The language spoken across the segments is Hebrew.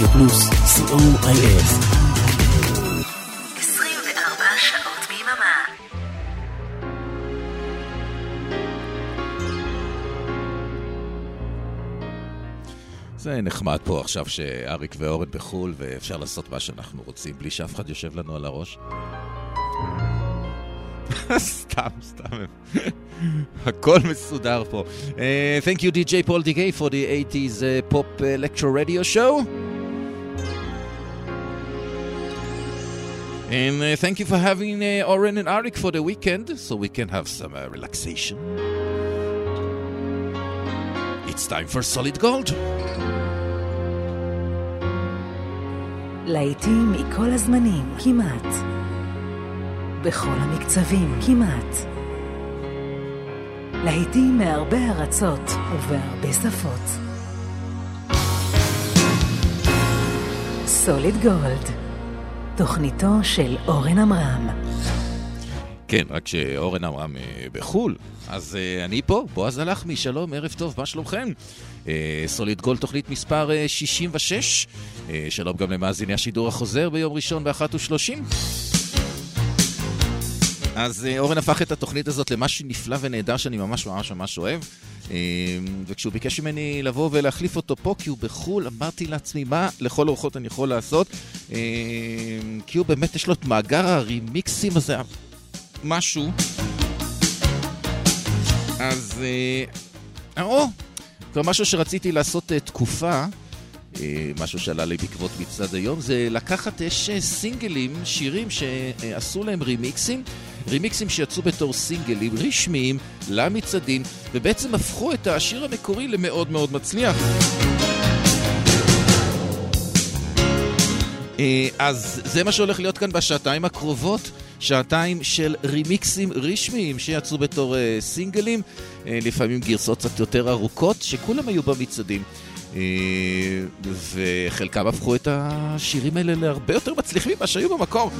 רדיו פלוס, co.il. 24 שעות ביממה. זה נחמד פה עכשיו שאריק ואורן בחו"ל ואפשר לעשות מה שאנחנו רוצים בלי שאף אחד יושב לנו על הראש. סתם, סתם. הכל מסודר פה. Uh, thank you DJ Paul DK for the 80s uh, pop electro radio show. And uh, thank you for having uh, Oren and Arik for the weekend so we can have some uh, relaxation. It's time for Solid Gold. להיטים מכל הזמנים, כמעט. בכל המקצבים, כמעט. להיטים מהרבה ארצות ובהרבה שפות. סוליד גולד, תוכניתו של אורן עמרם. כן, רק שאורן עמרם אה, בחו"ל, אז אה, אני פה, בועז הלחמי, שלום, ערב טוב, מה שלומכם? אה, סוליד גול, תוכנית מספר אה, 66. אה, שלום גם למאזיני השידור החוזר ביום ראשון ב-13:30. אז אה, אורן הפך את התוכנית הזאת למשהו נפלא ונהדר שאני ממש ממש ממש אוהב. אה, וכשהוא ביקש ממני לבוא ולהחליף אותו פה, כי הוא בחו"ל, אמרתי לעצמי, מה לכל אורחות אני יכול לעשות? אה, כי הוא באמת, יש לו את מאגר הרימיקסים הזה, משהו. אז... או, כבר משהו שרציתי לעשות תקופה, משהו שעלה לי בעקבות מצעד היום, זה לקחת, יש אה, סינגלים, שירים שעשו להם רימיקסים, רימיקסים שיצאו בתור סינגלים רשמיים למצעדים, ובעצם הפכו את השיר המקורי למאוד מאוד מצליח. אה, אז זה מה שהולך להיות כאן בשעתיים הקרובות, שעתיים של רימיקסים רשמיים שיצאו בתור אה, סינגלים, אה, לפעמים גרסות קצת יותר ארוכות, שכולם היו במצעדים. אה, וחלקם הפכו את השירים האלה להרבה יותר מצליחים ממה שהיו במקור.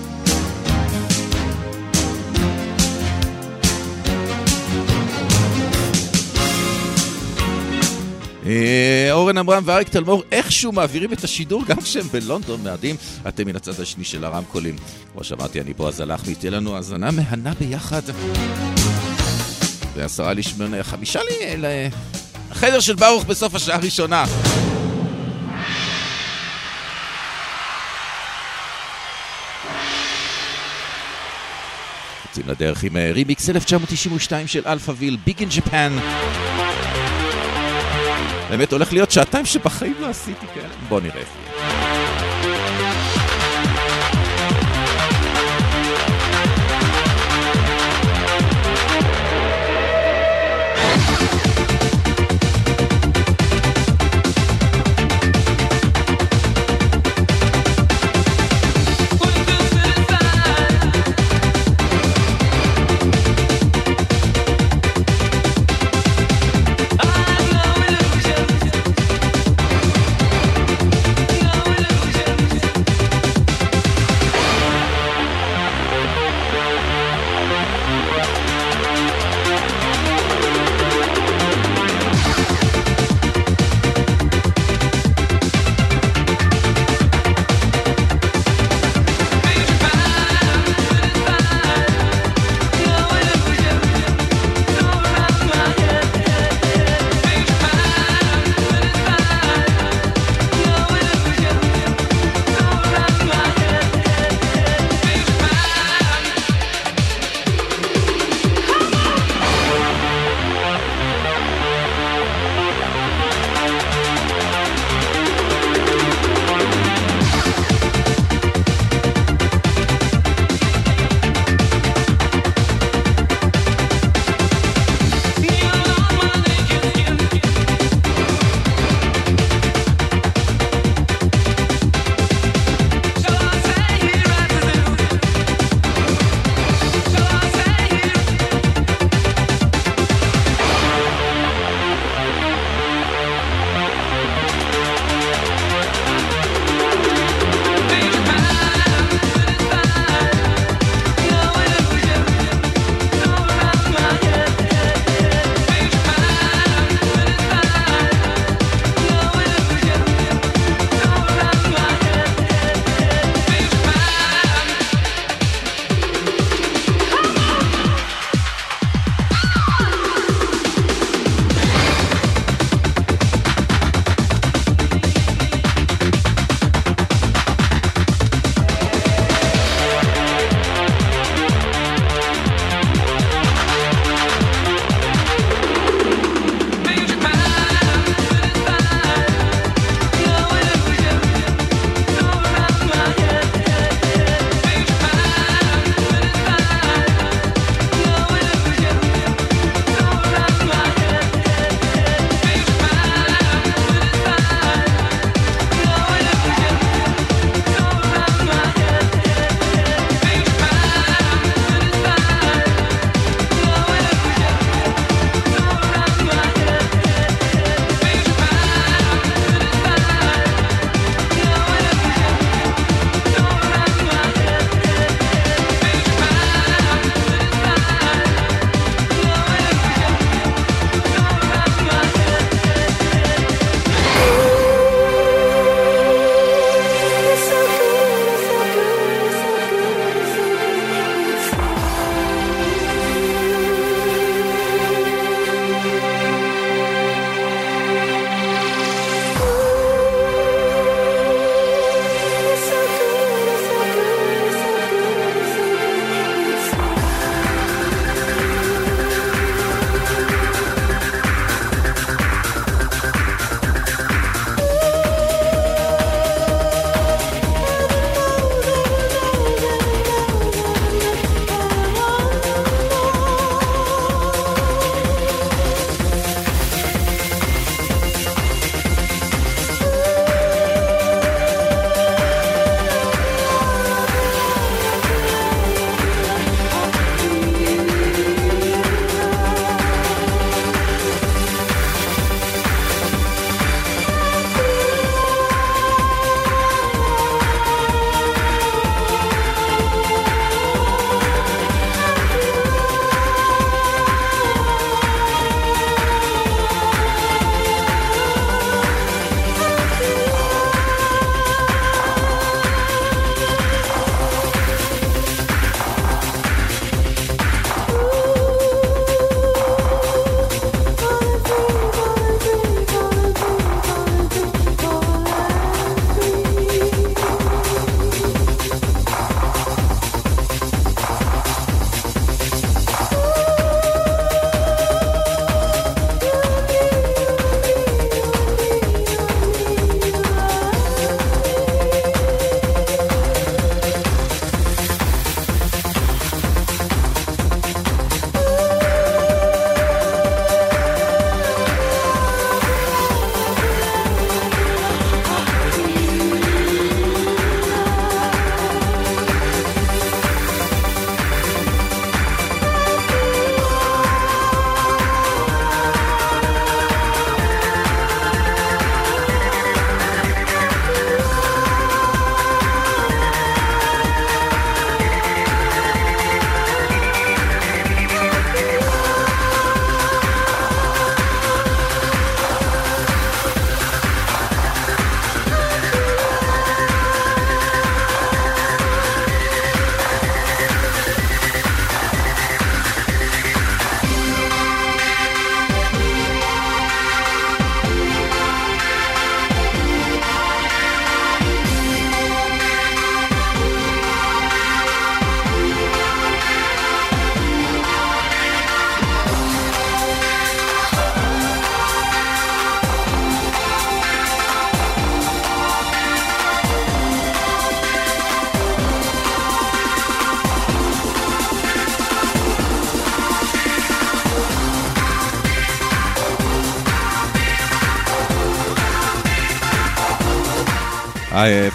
אה, אורן עמרם ואריק תלמור איכשהו מעבירים את השידור גם כשהם בלונדון מאדים. אתם מן הצד השני של הרמקולים. כמו שאמרתי, אני בועז הלחמי, תהיה לנו האזנה מהנה ביחד. ועשרה לשמונה, חמישה אל... החדר של ברוך בסוף השעה הראשונה. יוצאים לדרך עם אה, רימיקס 1992 של Alphaville, Big in Japan. באמת הולך להיות שעתיים שבחיים לא עשיתי כאלה. בוא נראה.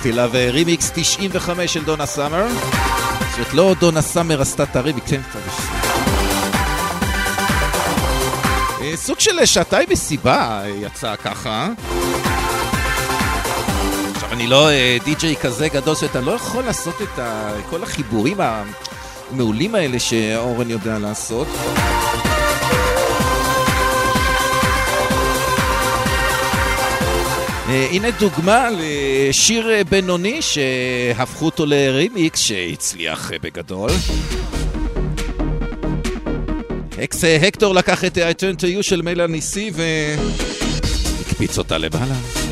פילה ורימיקס 95 של דונה סאמר. זאת אומרת, לא דונה סאמר עשתה את הרימיקס, כן, סוג של שעתיים מסיבה יצא ככה. עכשיו, אני לא די-ג'יי כזה גדול, שאתה לא יכול לעשות את כל החיבורים המעולים האלה שאורן יודע לעשות. הנה דוגמה לשיר בינוני שהפכו אותו לרימיקס שהצליח בגדול. אקס הקטור לקח את I turn to you של מיילה ניסי והקפיץ אותה למעלה.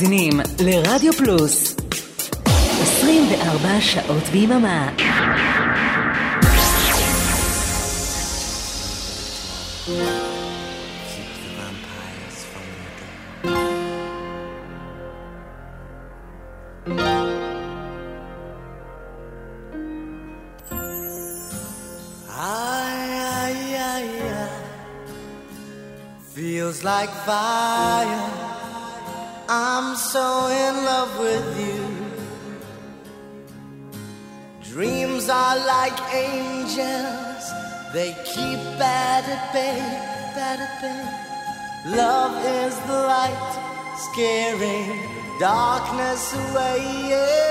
מאזינים לרדיו פלוס. 24 שעות ביממה at bay. Love is the light, scaring darkness away. Yeah.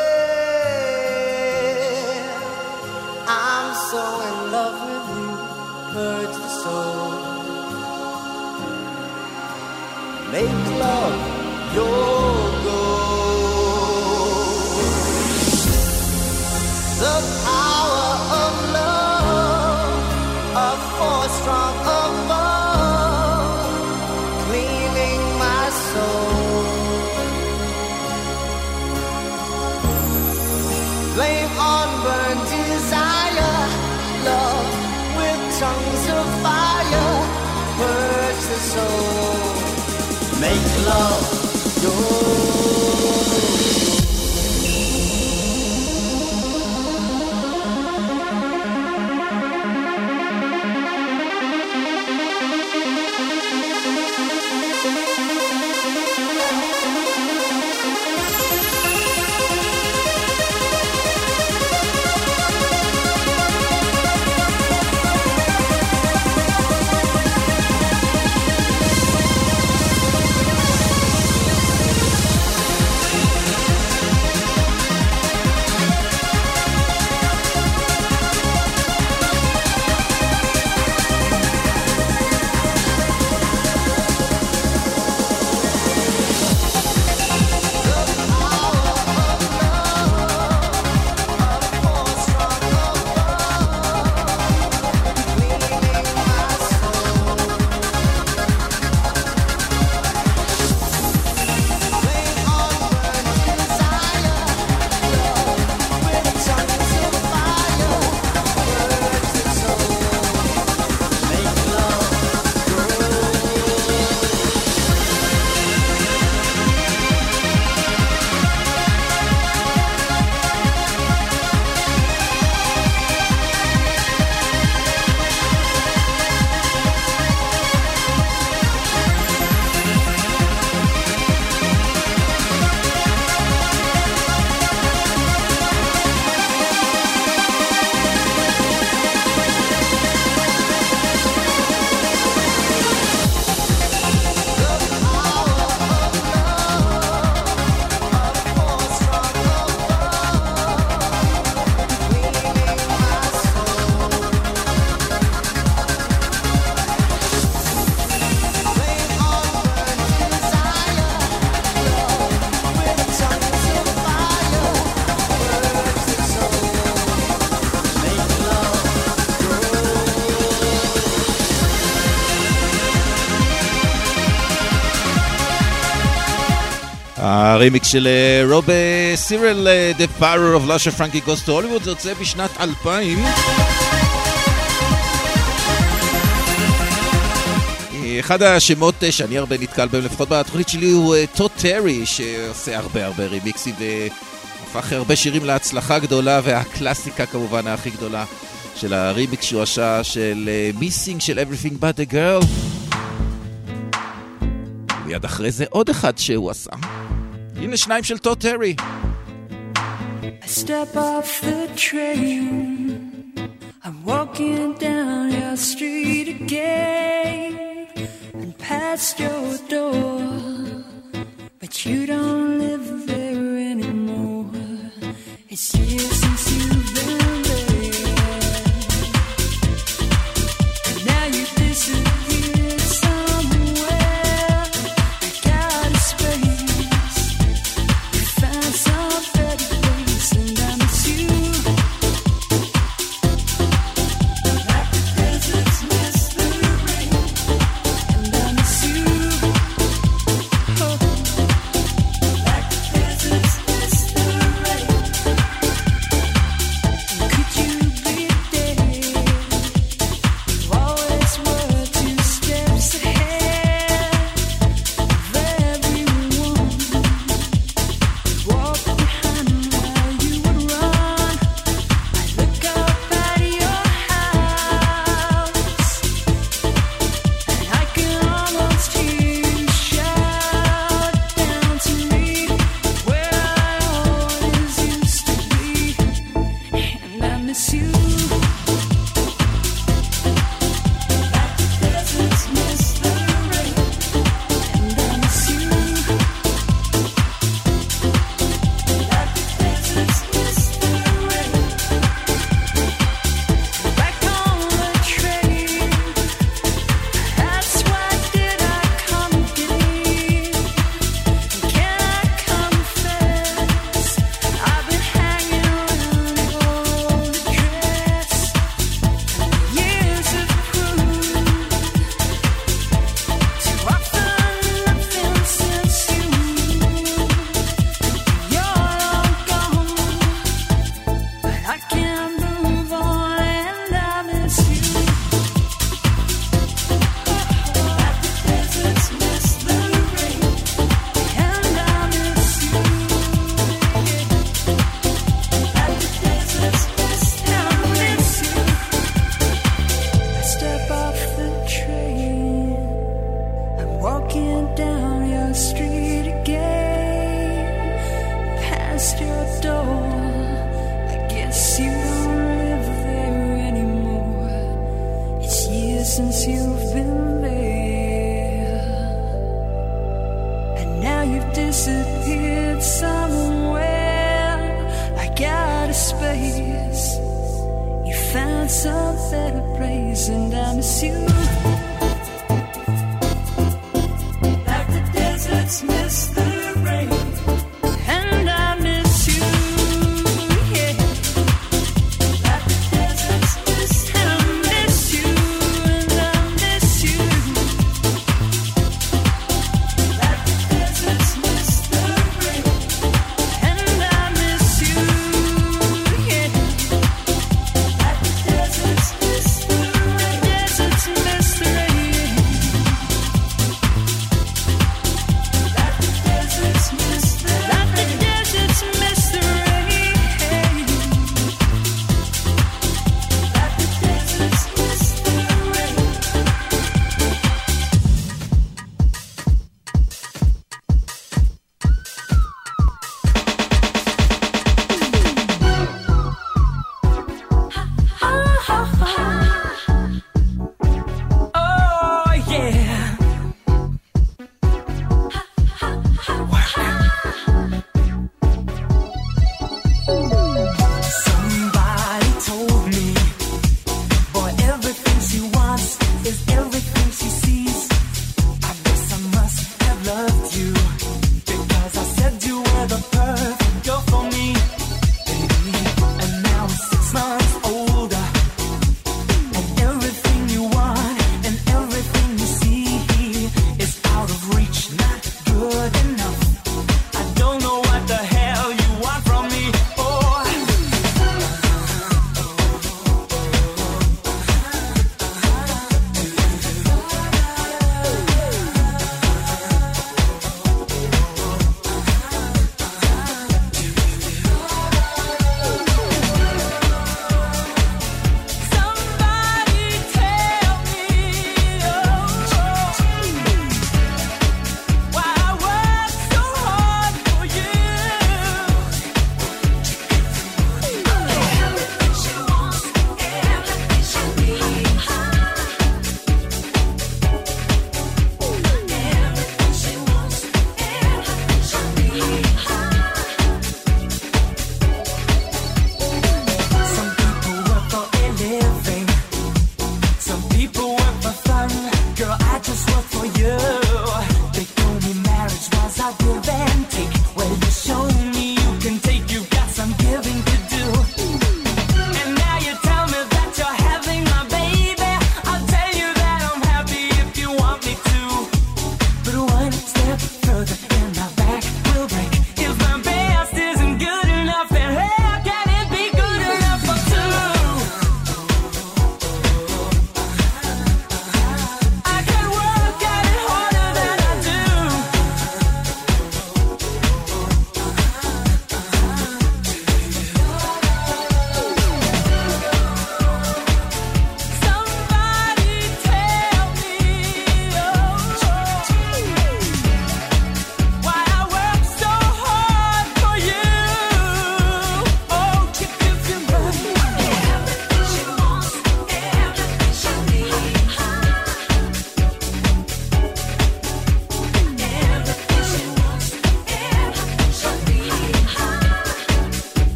I'm so in love with you, purge the soul. Make love your הרימיקס של אה, רוב אה, סירל, אה, The Power of Lusher Frankie Goes to Hollywood, זה יוצא בשנת 2000. אחד השמות אה, שאני הרבה נתקל בהם, לפחות בתוכנית שלי, הוא אה, טוט טרי, שעושה הרבה הרבה רימיקסים והפך הרבה שירים להצלחה גדולה, והקלאסיקה כמובן הכי גדולה של הרימיקס שהוא עשה של מיסינג של Everything But a Girl. מיד אחרי זה עוד אחד שהוא עשה. הנה שניים של טוט טרי. I step off the train. I'm walking down your street again and past your door. But you don't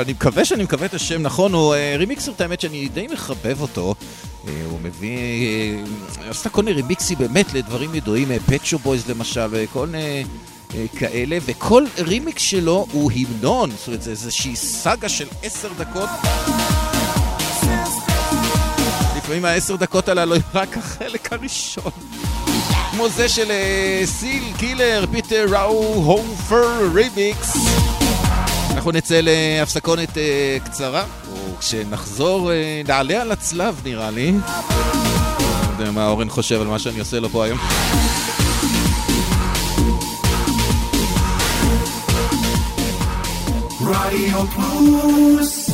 אני מקווה שאני מקווה את השם נכון, הוא אה, רימיקסר, את האמת שאני די מחבב אותו. אה, הוא מביא, אה, עושה כל מיני רימיקסים באמת לדברים ידועים, Pet Shop Boys למשל, וכל מיני אה, כאלה, וכל רימיקס שלו הוא המנון, זאת אומרת, זה איזושהי סאגה של עשר דקות. לפעמים העשר דקות הללו הם רק החלק הראשון. כמו זה של אה, סיל Killer, פיטר ראוהופר רימיקס. אנחנו נצא להפסקונת אה, קצרה, וכשנחזור אה, נעלה על הצלב נראה לי. לא יודע מה אורן חושב על מה שאני עושה לו פה היום. רדיו פלוס.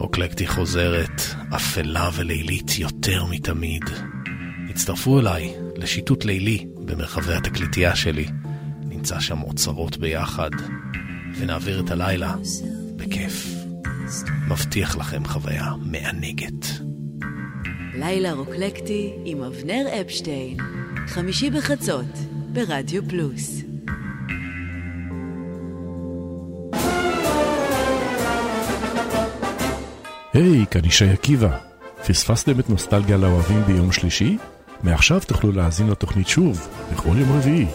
אוקלקטי חוזרת, אפלה ולילית יותר מתמיד. הצטרפו אליי לשיטוט לילי במרחבי התקליטייה שלי. נמצא שם אוצרות ביחד, ונעביר את הלילה בכיף. מבטיח לכם חוויה מענגת. לילה רוקלקטי עם אבנר אפשטיין, חמישי בחצות, ברדיו פלוס. היי, כאן ישי עקיבא. פספסתם את נוסטלגיה לאוהבים ביום שלישי? מעכשיו תוכלו להאזין לתוכנית שוב, בכל יום רביעי,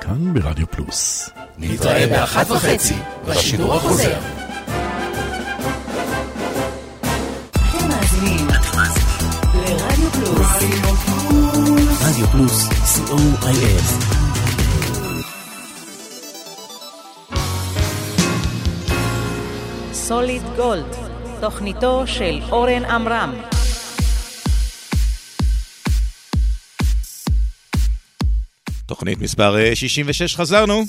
כאן ברדיו פלוס. נתראה באחת וחצי, בשידור החוזר. רדיו פלוס, co.il. סוליד גולד, תוכניתו של אורן עמרם. תוכנית מספר אה, 66 חזרנו.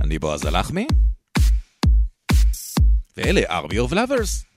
אני בועז הלחמי. ואלה Army of Lovers.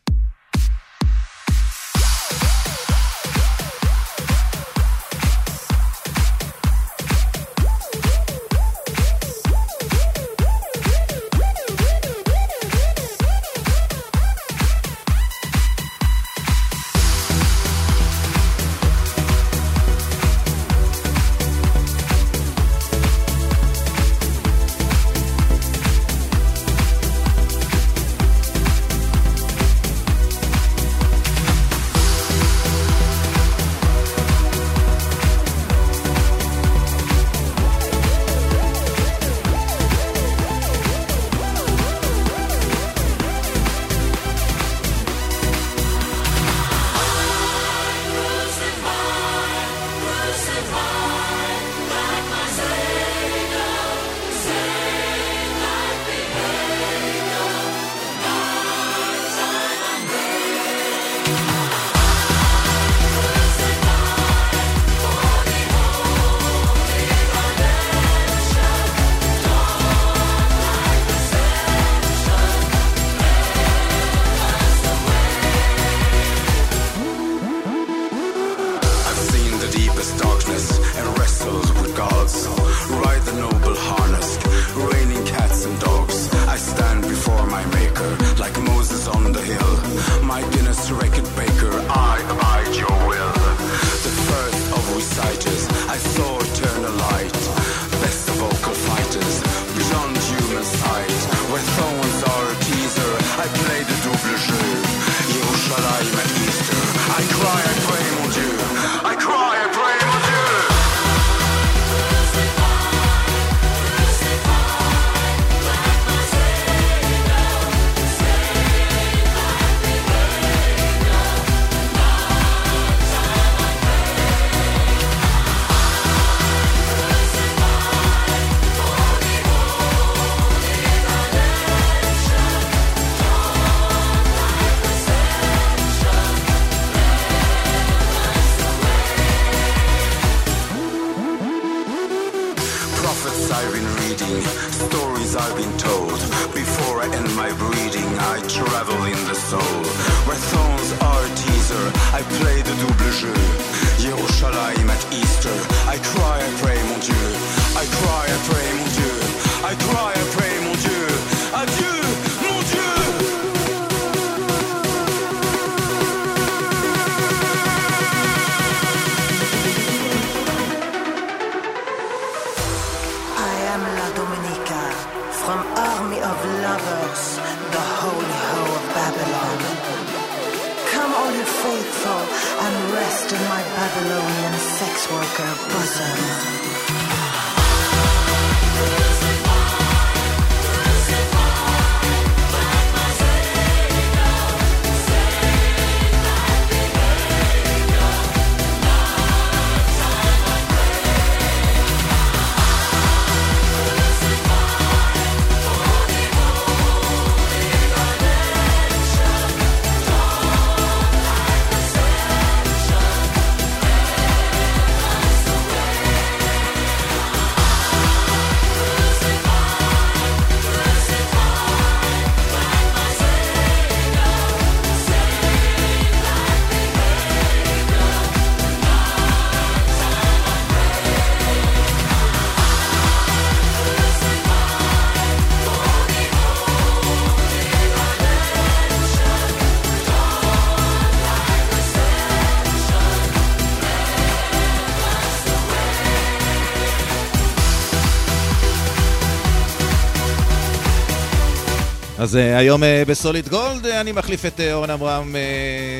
אז uh, היום uh, בסוליד גולד uh, אני מחליף את uh, אורן אברהם,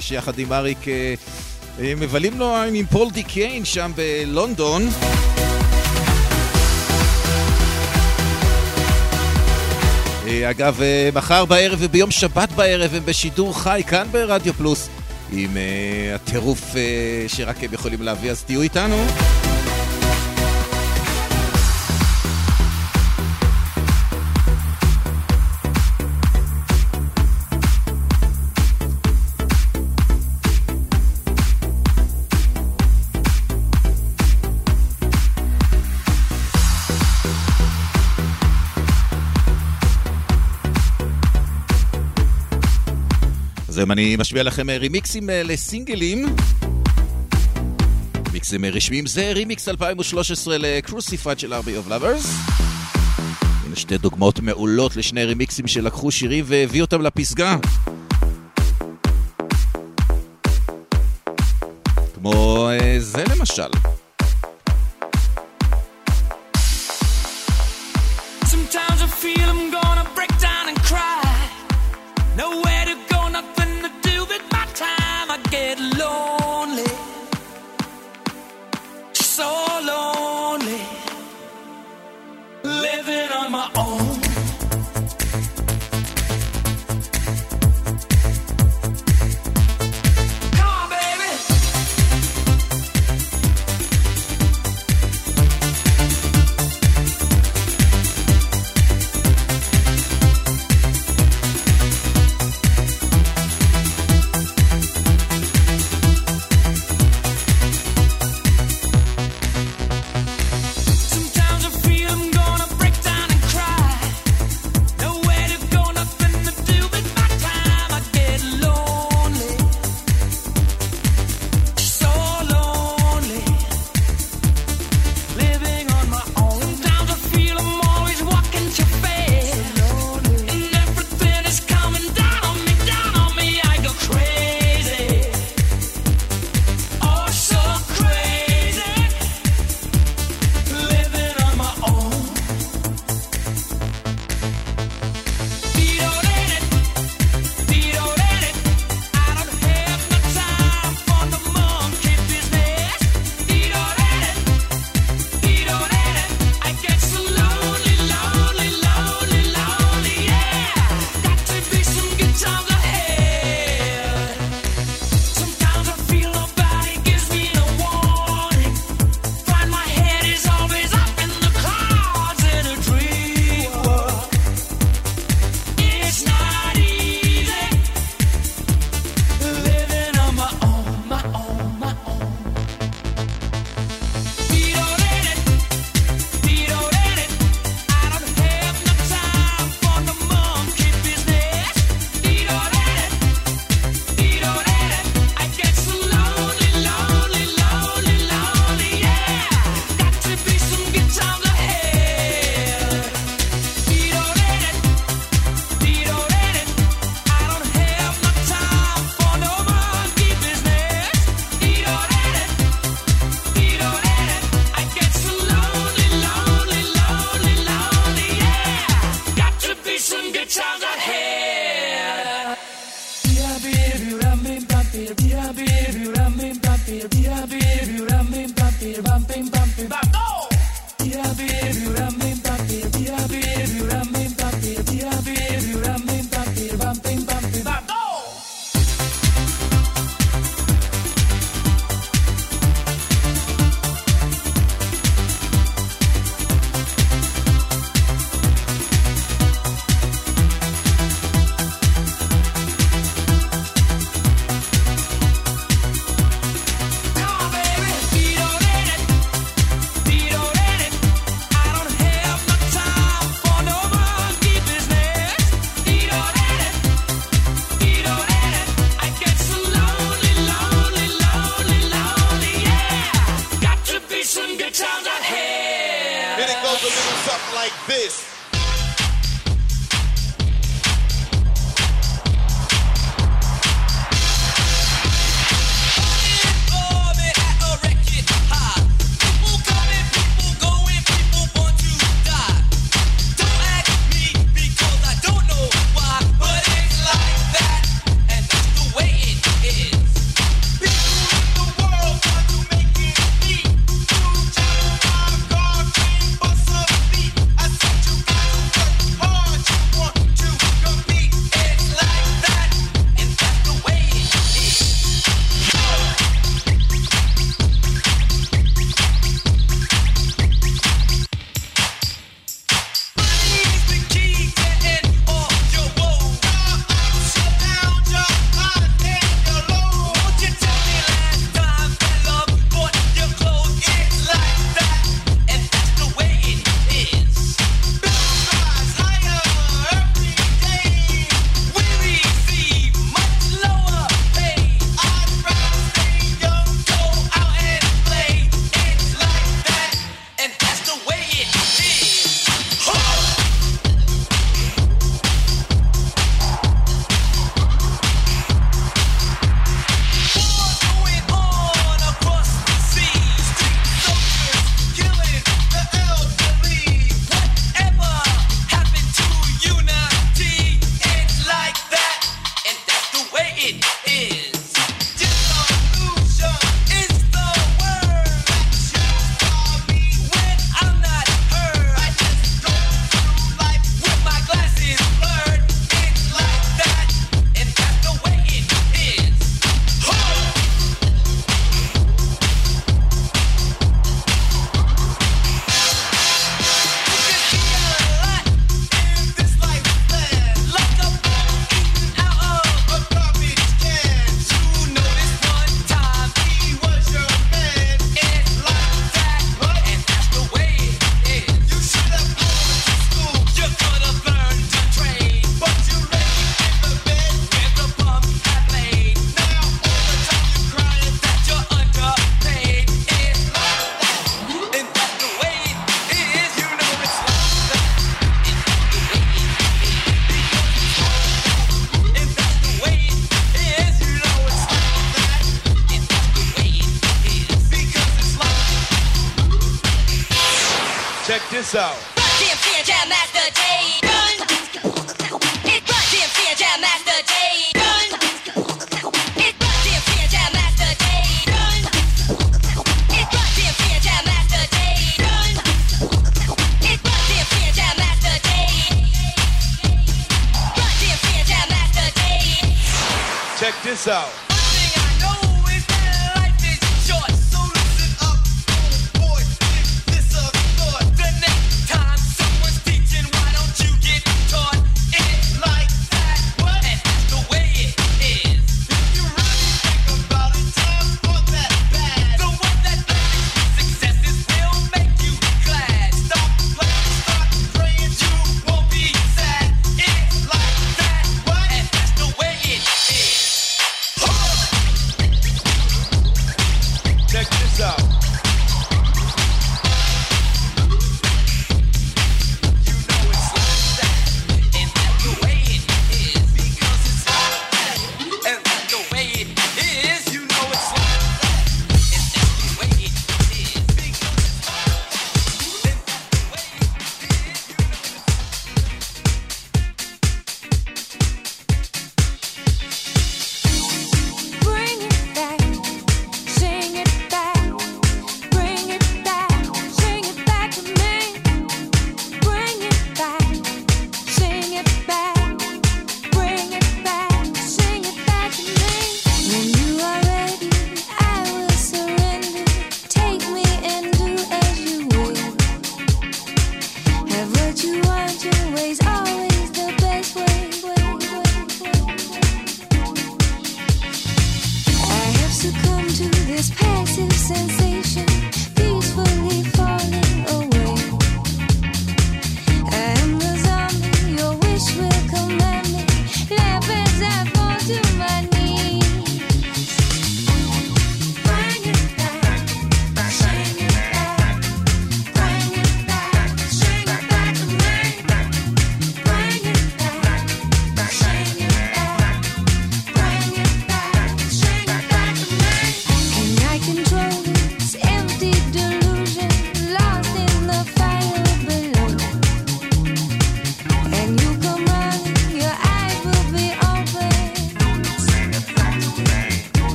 שיחד עם אריק uh, מבלים לו עם פול די קיין שם בלונדון. Uh, אגב, uh, מחר בערב וביום שבת בערב הם בשידור חי כאן ברדיו פלוס עם uh, הטירוף uh, שרק הם יכולים להביא, אז תהיו איתנו. FM. אני משמיע לכם אה, רימיקסים אה, לסינגלים. מיקסים אה, רשמיים זה רימיקס 2013 ל Crucified של Army of Lovers. הנה שתי דוגמאות מעולות לשני רימיקסים שלקחו שירים והביאו אותם לפסגה. כמו זה למשל.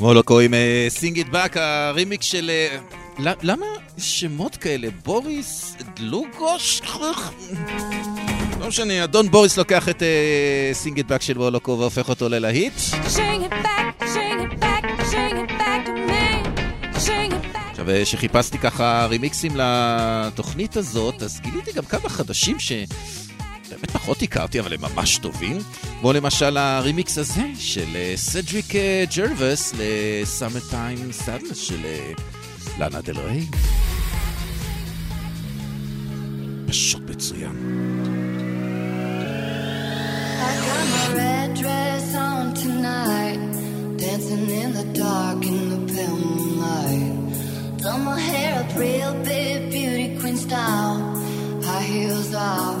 מולוקו עם Sing It Back, הרימיקס של... אה, למה שמות כאלה? בוריס דלוגוש? לא משנה, אדון בוריס לוקח את Sing It Back של מולוקו והופך אותו ללהיט. עכשיו, אה, כשחיפשתי ככה רימיקסים לתוכנית הזאת, אז גיליתי גם כמה חדשים שבאמת פחות הכרתי, אבל הם ממש טובים. כמו למשל הרימיקס הזה של אה, סדריק אה, ג'רווס ל Summertime Sadness של אה, לאנה דל ריי. פשוט מצוין. Tonight, dancing in the dark in the pale moonlight. Done my hair up real big, beauty queen style, high heels off.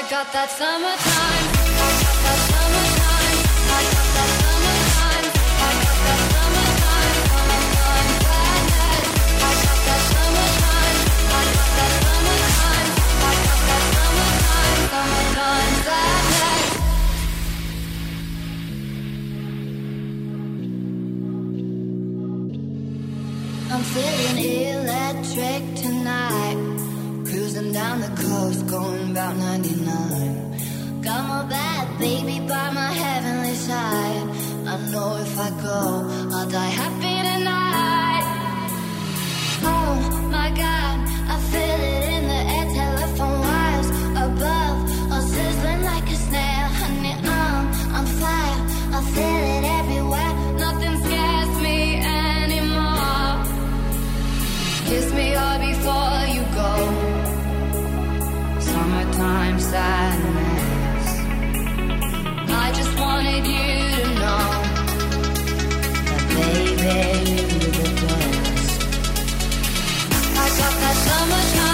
I got that summertime. I got that summertime. I got that summertime. I got that summertime. Summertime sadness. I got that summertime. I got that summertime. I got that summertime. Summertime sadness. I'm feeling electric tonight. Down the coast, going about 99. Got my bad baby by my heavenly side. I know if I go, I'll die happy tonight. Oh my god, I feel it in the air, telephone wires above, all sizzling like a snare. Honey, I'm on fire. I feel it I just wanted you to know that baby you're the best. I got that summertime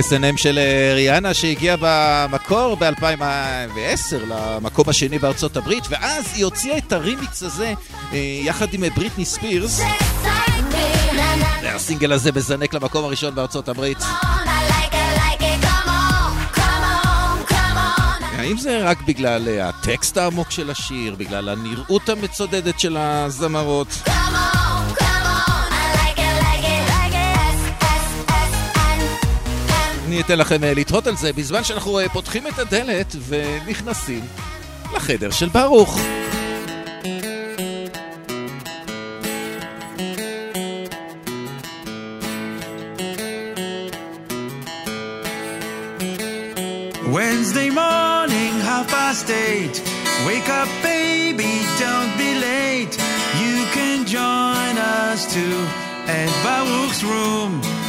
S&M של אה, ריאנה שהגיע במקור ב-2010 למקום השני בארצות הברית, ואז היא הוציאה את הרימיקס הזה אה, יחד עם אה, בריטני ספירס. excite me. Na na הסינגל הזה מזנק למקום הראשון בארצות הברית. האם זה רק בגלל הטקסט העמוק של השיר, בגלל הנראות המצודדת של הזמרות? Come on. אני אתן לכם אה, לתהות על זה בזמן שאנחנו אה, פותחים את הדלת ונכנסים לחדר של ברוך. Wednesday morning, half past eight. Wake up, baby, don't be late. You can join us too at Baruch's room.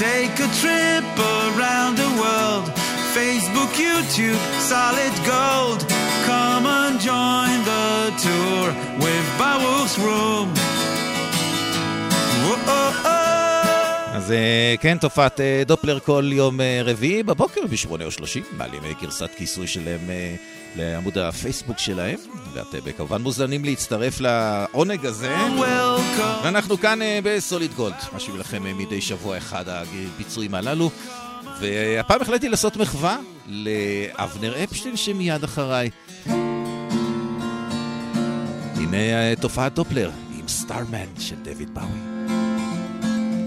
Take a trip around the world. Facebook, YouTube, solid gold. Come and join the tour with Baruch's room. אז אה, כן, תופעת אה, דופלר כל יום אה, רביעי בבוקר ב-8 או 30, מעלים אה, גרסת כיסוי שלהם אה, לעמוד הפייסבוק שלהם, ואתם אה, כמובן מוזמנים להצטרף לעונג הזה. ואנחנו כאן אה, בסוליד גולד, משאיר לכם אה, מדי שבוע אחד הביצועים הללו. והפעם החלטתי לעשות מחווה לאבנר אפשטיין שמיד אחריי. הנה תופעת דופלר עם סטארמן של דויד באוי.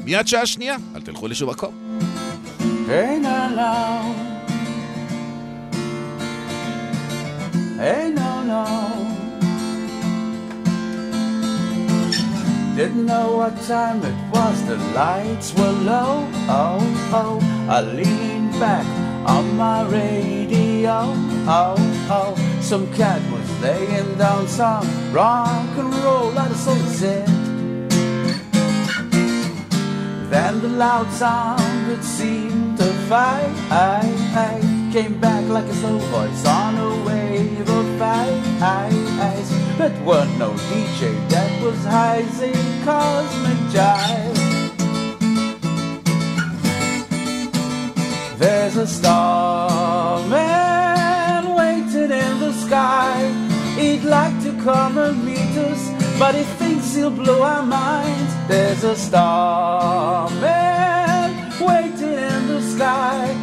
מיד שעה שנייה, אל תלכו לשום מקום. Hey Hey no no. Didn't know what time it was, the lights were low. Oh oh, I leaned back on my radio. Oh oh, some cat was laying down some rock and roll out of sunset. Then the loud sound it seemed to fade Came back like a slow voice on a wave of ice. But weren't no DJ that was hizing cosmic jive. There's a starman waiting in the sky. He'd like to come and meet us But he thinks he'll blow our minds There's a starman waiting in the sky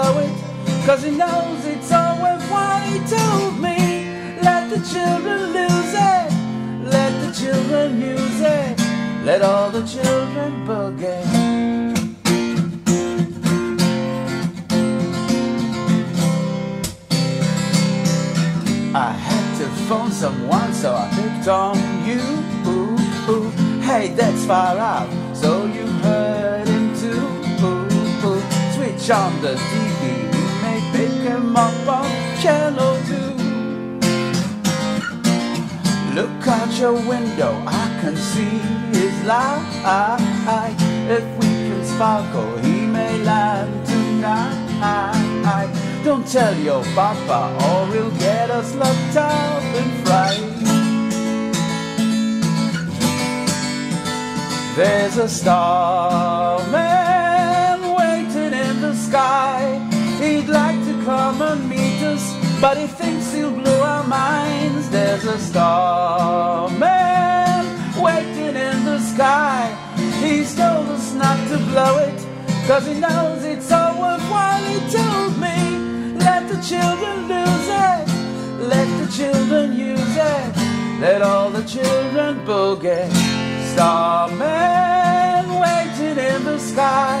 not to blow it Cause he knows it's all worthwhile He told me Let the children lose it Let the children use it Let all the children boogie I had to phone someone, so I picked on you. Ooh, ooh. Hey, that's far out, so you on the DVD, may pick him up on channel two. your window, I can see his light. If we can sparkle, he may land tonight. Don't tell your papa, or he'll get us locked up in fright. There's a the sky. He'd like to come and meet us, but he thinks he'll blow our minds. There's a starman waiting in the sky. He's told us not to blow it, cause he knows it's all worthwhile. He told me, let the children lose it, let the children use it, let all the children boogie. Starman waiting in the sky.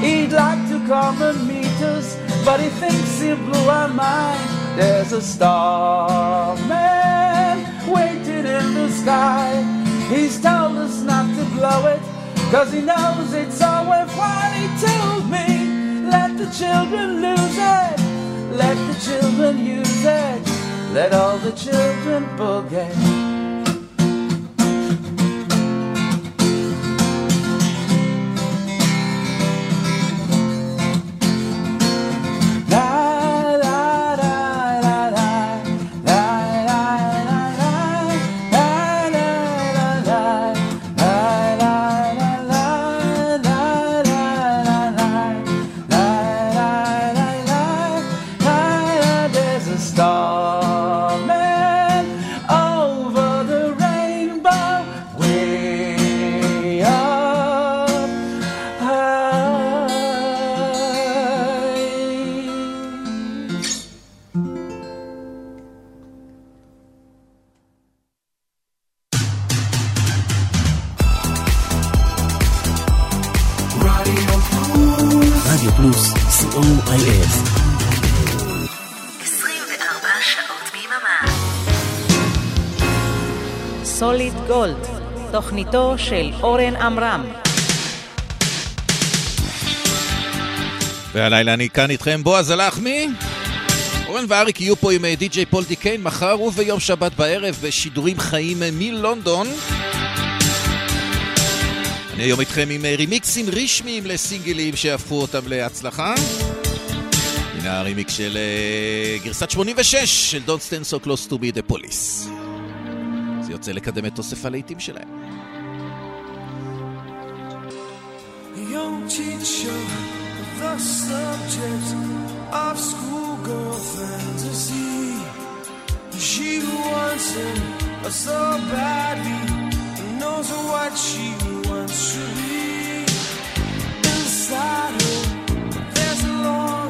He'd like and meet us, but he thinks he'll blow our mind. There's a starman waiting in the sky. He's told us not to blow it, cause he knows it's all worthwhile. He told me, let the children lose it, let the children use it, let all the children boogie. תוכניתו של אורן עמרם. והלילה אני כאן איתכם, בועז הלחמי. אורן ואריק יהיו פה עם אה, די.ג'יי פול דיקיין מחר וביום שבת בערב בשידורים חיים אה, מלונדון. אני היום איתכם עם אה, רימיקסים רשמיים לסינגלים שהפכו אותם להצלחה. הנה הרימיקס של גרסת 86 של Don't Stand So Close to be the Police. זה יוצא לקדם את אוסף הלהיטים שלהם. Young teacher, the subject of schoolgirl fantasy. She wants him so badly, knows what she wants to be. Inside her, there's a longing.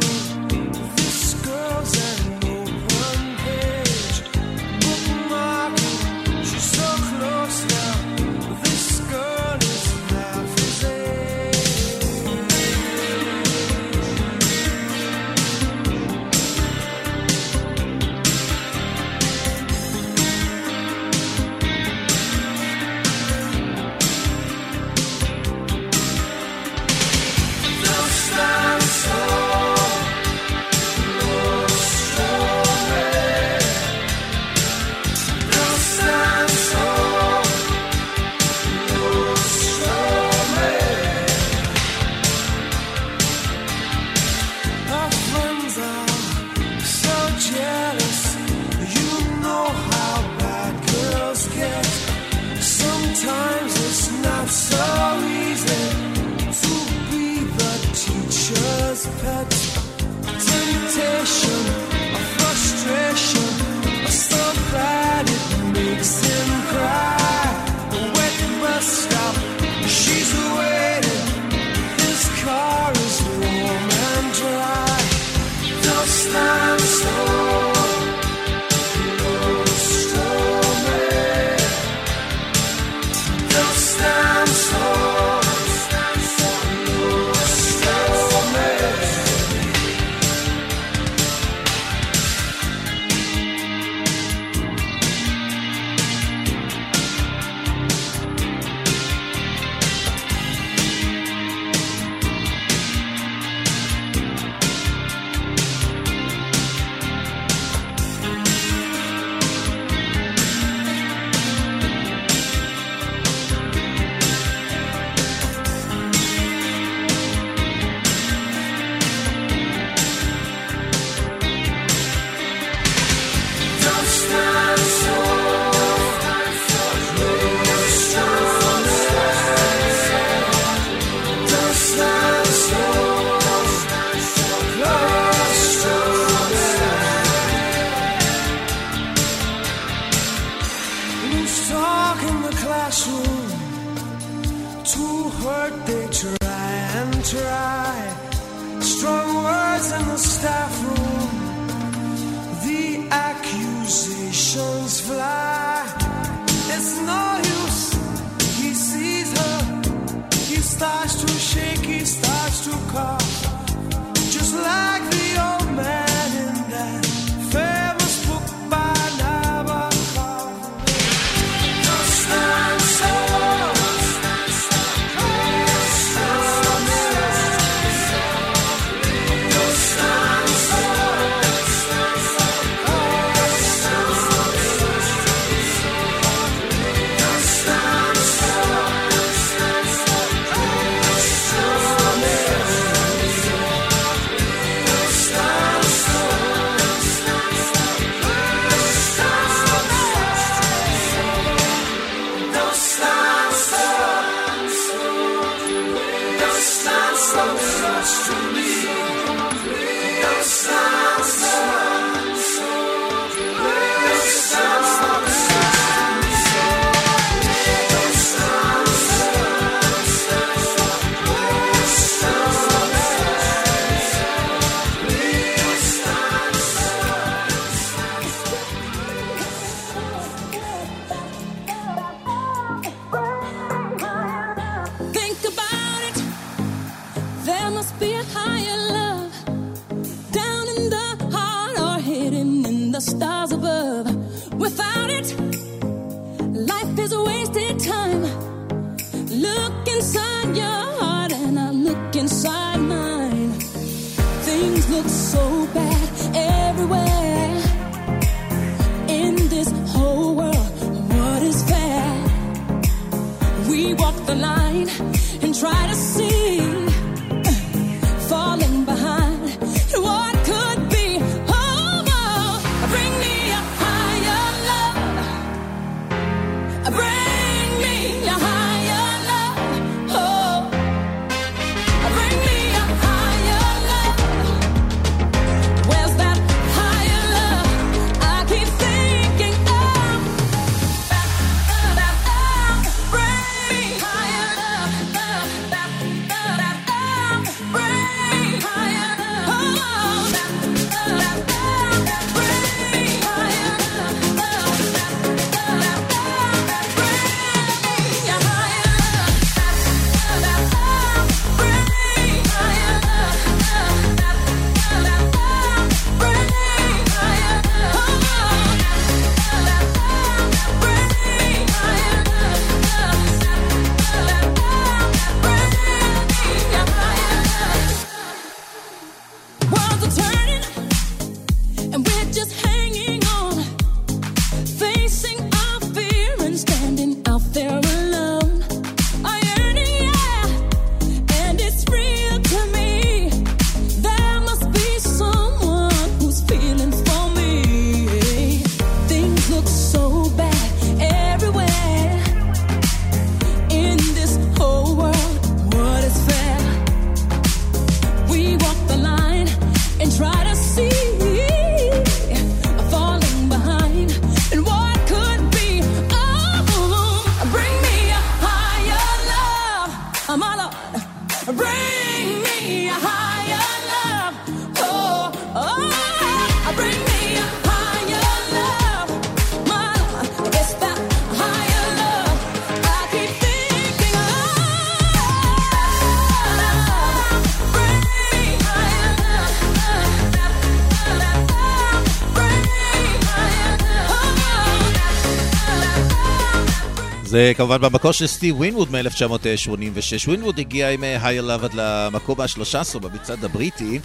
זה כמובן במקור של סטיב ווינווד מ-1986. ווינווד הגיע עם Higher Love עד למקום ה-13 במצעד הבריטי.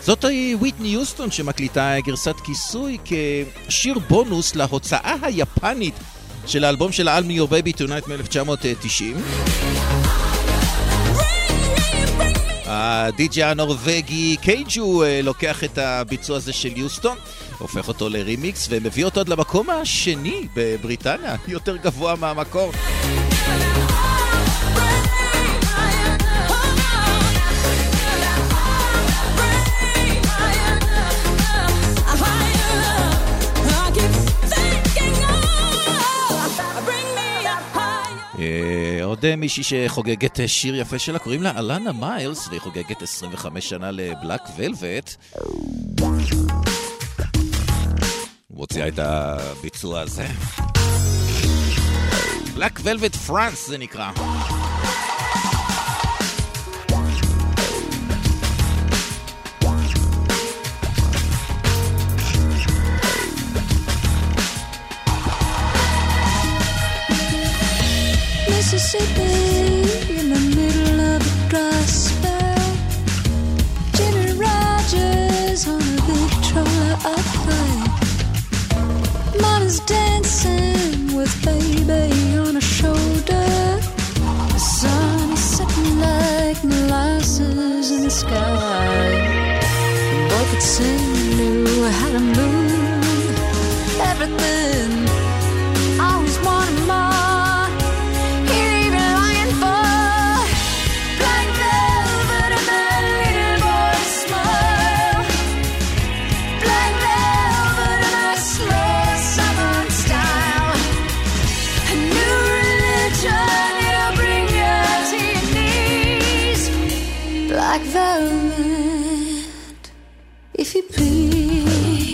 זאת היא ויטני יוסטון שמקליטה גרסת כיסוי כשיר בונוס להוצאה היפנית של האלבום של I'm Your Baby Tonight מ-1990. הדי.ג'י הנורבגי קייגו אה, לוקח את הביצוע הזה של יוסטון, הופך אותו לרימיקס ומביא אותו עד למקום השני בבריטניה, יותר גבוה מהמקור. אה, עוד מישהי שחוגגת שיר יפה שלה, קוראים לה אלנה מיילס, והיא חוגגת 25 שנה לבלק ולווט. מוציאה את הביצוע הזה. בלק ולווט פרנס זה נקרא. Mississippi in the middle of a dry spell. Jimmy Rogers on a big troller up high. Mama's dancing with baby on her shoulder. The sun is setting like molasses in the sky. Knew how to move everything. Black velvet, if you please.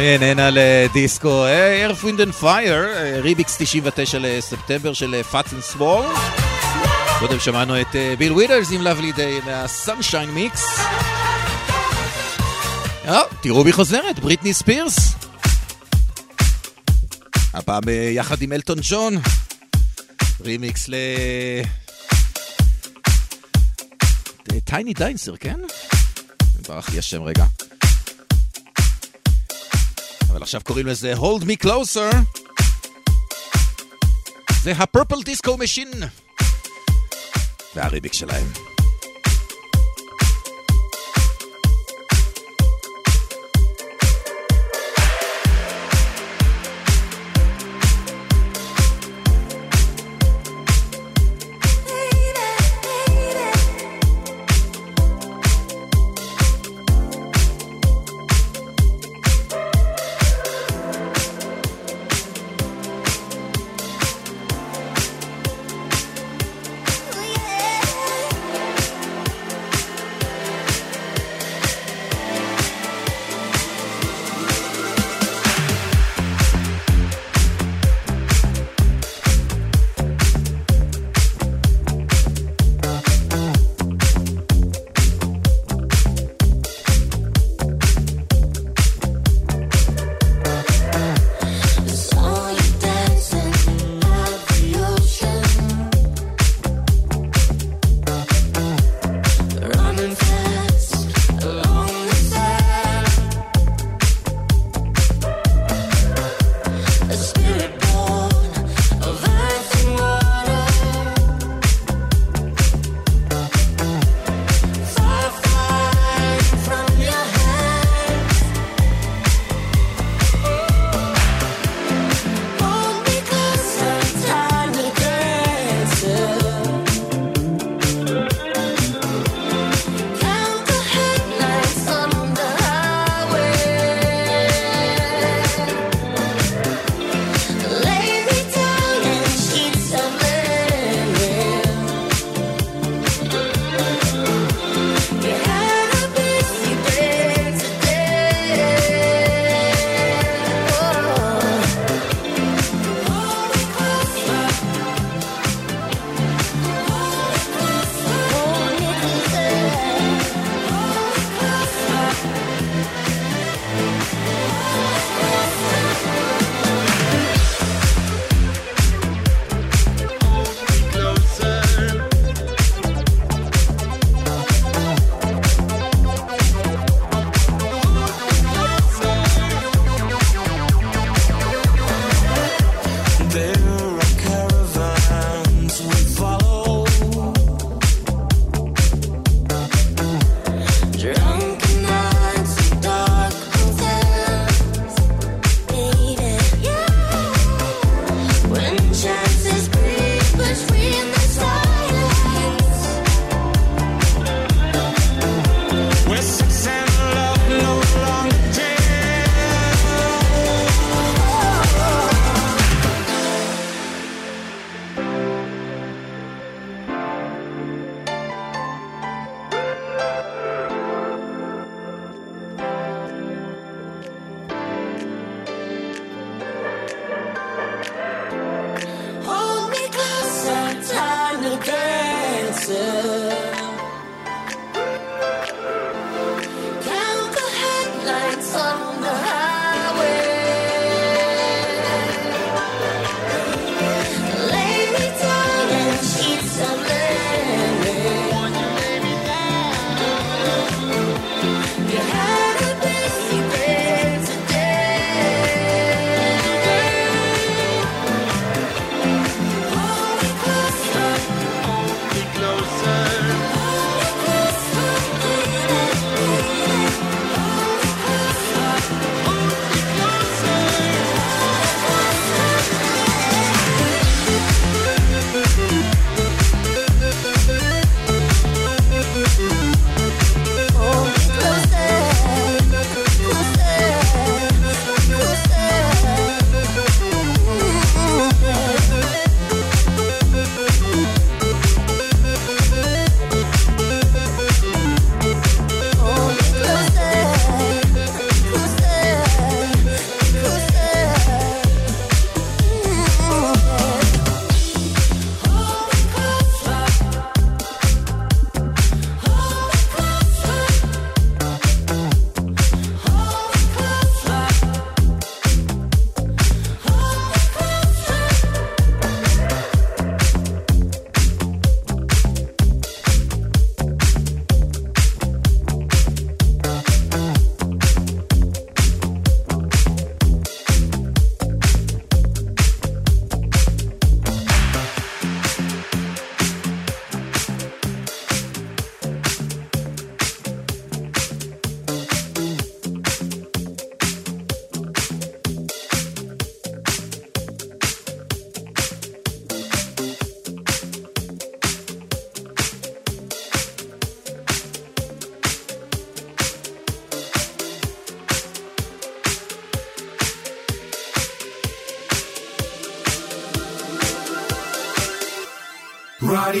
איננה לדיסקו, Earth, Wind and Fire, רימיקס 99 ל September של Phats and Small. קודם שמענו את אה, ביל ווידרס עם Lovely Day מה Sunshine Mix. אה, תראו מי חוזרת, בריטני ספירס. הפעם אה, יחד עם אלטון ג'ון. רימיקס ל... Tiny Dancer, כן? ברח לי השם רגע. עכשיו קוראים לזה Hold Me Closer. זה ה-Purple Disco Machine. והריביק שלהם.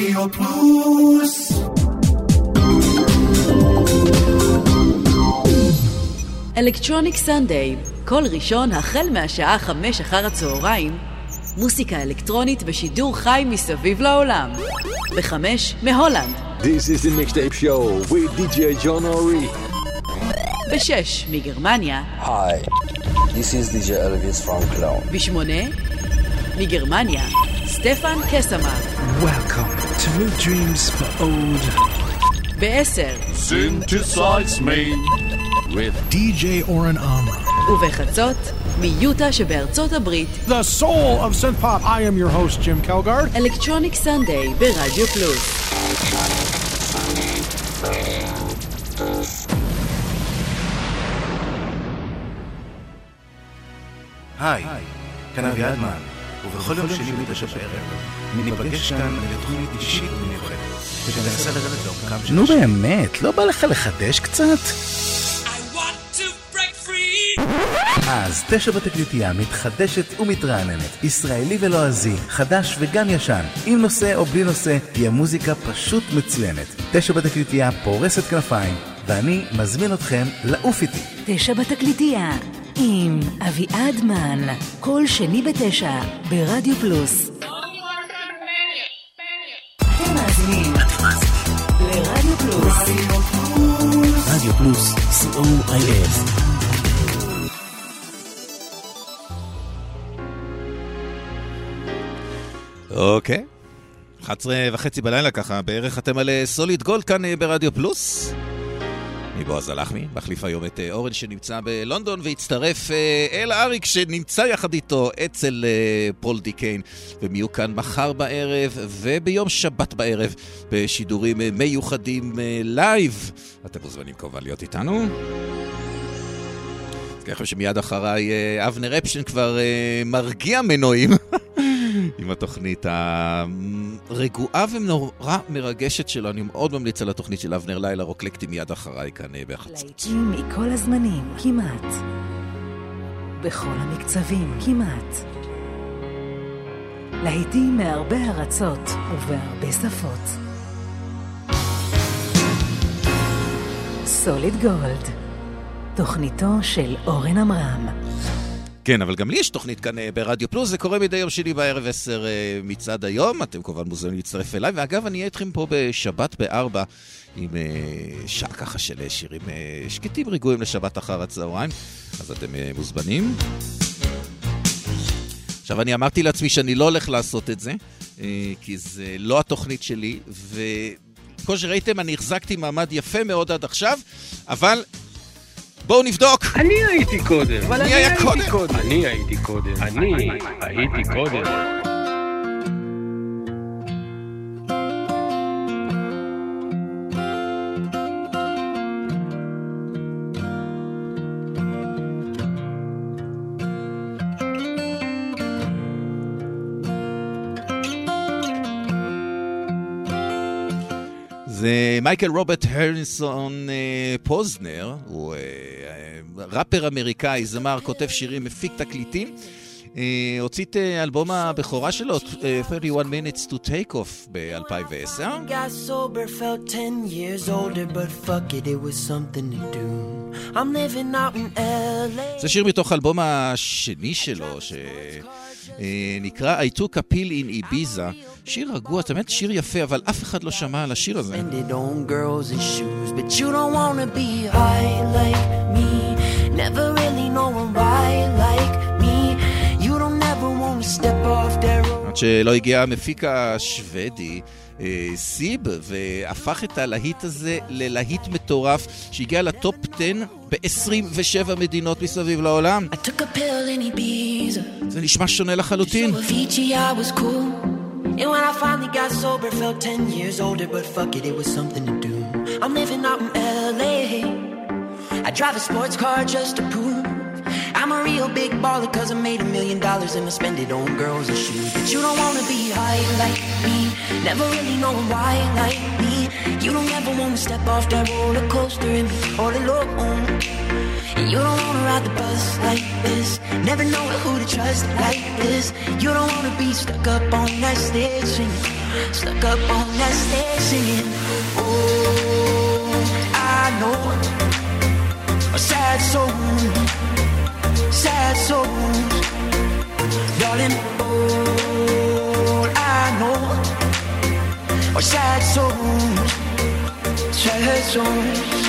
רדיו פלוס אלקטרוניק סנדיי, כל ראשון החל מהשעה חמש אחר הצהריים, מוסיקה אלקטרונית בשידור חי מסביב לעולם. בחמש מהולנד, This is the mixtape show with DJ John Ori. בשש מגרמניה, Hi, this is DJ Elvis from Cologne. בשמונה מגרמניה, סטפן קסמן, Welcome New Dreams for Old. בעשר Synthesize me with DJ Oren Amra. ובחצות מיוטה שבארצות הברית, The soul of synth pop. I am your host, Jim Kelgard. אלקטרוניק סנדיי ברדיו פלוס. היי, כאן אביעדמן, ובכל יום שני בתשע בערב, ניפגש כאן לתוכנית אישית ומיוחדת, שתנסה לרדת לעומקם של נו באמת, לא בא לך לחדש קצת? אז תשע בתקליטייה מתחדשת ומתרעננת, ישראלי ולועזי, חדש וגם ישן, עם נושא או בלי נושא, תהיה מוזיקה פשוט מצוינת. תשע בתקליטייה פורסת כנפיים, ואני מזמין אתכם לעוף איתי. תשע בתקליטייה, עם אביעד מן, כל שני בתשע, ברדיו פלוס. אתם מאזינים לרדיו פלוס. רדיו פלוס, co.il. אוקיי. 11 וחצי בלילה ככה, בערך אתם על אה, סוליד גולד כאן אה, ברדיו פלוס. אני בועז הלחמי, מחליף היום את אה, אורן שנמצא בלונדון, והצטרף אה, אל אריק שנמצא יחד איתו אצל אה, פול דיקיין, והם יהיו כאן מחר בערב וביום שבת בערב בשידורים מיוחדים לייב. אתם מוזמנים כמובן להיות איתנו. ככה שמיד אחריי אבנר אפשטיין כבר מרגיע מנועים עם התוכנית הרגועה ונורא מרגשת שלו. אני מאוד ממליץ על התוכנית של אבנר לילה רוקלקטי מיד אחריי כאן אה, בחצות. להיטים מכל הזמנים, כמעט. בכל המקצבים, כמעט. להיטים מהרבה ארצות ובהרבה שפות. סוליד גולד, תוכניתו של אורן עמרם. כן, אבל גם לי יש תוכנית כאן אה, ברדיו פלוס, זה קורה מדי יום שני בערב עשר אה, מצד היום, אתם כמובן מוזמנים להצטרף אליי, ואגב, אני אהיה איתכם פה בשבת בארבע, עם אה, שעה ככה של שירים שקטים רגועים לשבת אחר הצהריים, אז אתם מוזמנים. עכשיו, אני אמרתי לעצמי שאני לא הולך לעשות את זה, כי זה לא התוכנית שלי, וכמו שראיתם, אני החזקתי מעמד יפה מאוד עד עכשיו, אבל בואו נבדוק. אני הייתי קודם. אני היה קודם? אני הייתי קודם. אני הייתי קודם. מייקל רוברט הרנסון אה, פוזנר, הוא אה, אה, ראפר אמריקאי, זמר, כותב שירים, מפיק תקליטים. הוציא את אלבום הבכורה שלו, אה, 31 Minutes to Take Off ב-2010. Got sober, felt 10 years older, but fuck it, it was something to do. I'm living out in LA. זה שיר מתוך האלבום השני שלו, שנקרא I took a pill in Ibiza. שיר רגוע, באמת שיר יפה, אבל אף אחד לא שמע על השיר הזה. עד שלא הגיע המפיק השוודי, אה, סיב, והפך את הלהיט הזה ללהיט מטורף, שהגיע לטופ 10 ב-27 מדינות מסביב לעולם. זה נשמע שונה לחלוטין. Cool. And when I finally got sober, felt 10 years older, but fuck it, it was something to do. I'm living out in LA. I drive a sports car just to prove I'm a real big baller, cause I made a million dollars and I spend it on girls and shoes. But you don't wanna be high like me, never really knowing why like me. You don't ever wanna step off that roller coaster and be all alone. And you don't wanna ride the bus like this, never know who to trust like this. You don't wanna be stuck up on that stage singing stuck up on that stage singing. Oh, I know a sad soul, sad souls, darling. All I know are sad souls, sad souls.